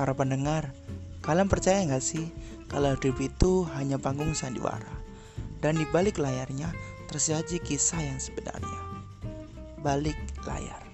Para pendengar, kalian percaya nggak sih kalau hidup itu hanya panggung sandiwara dan di balik layarnya tersaji kisah yang sebenarnya. Balik layar.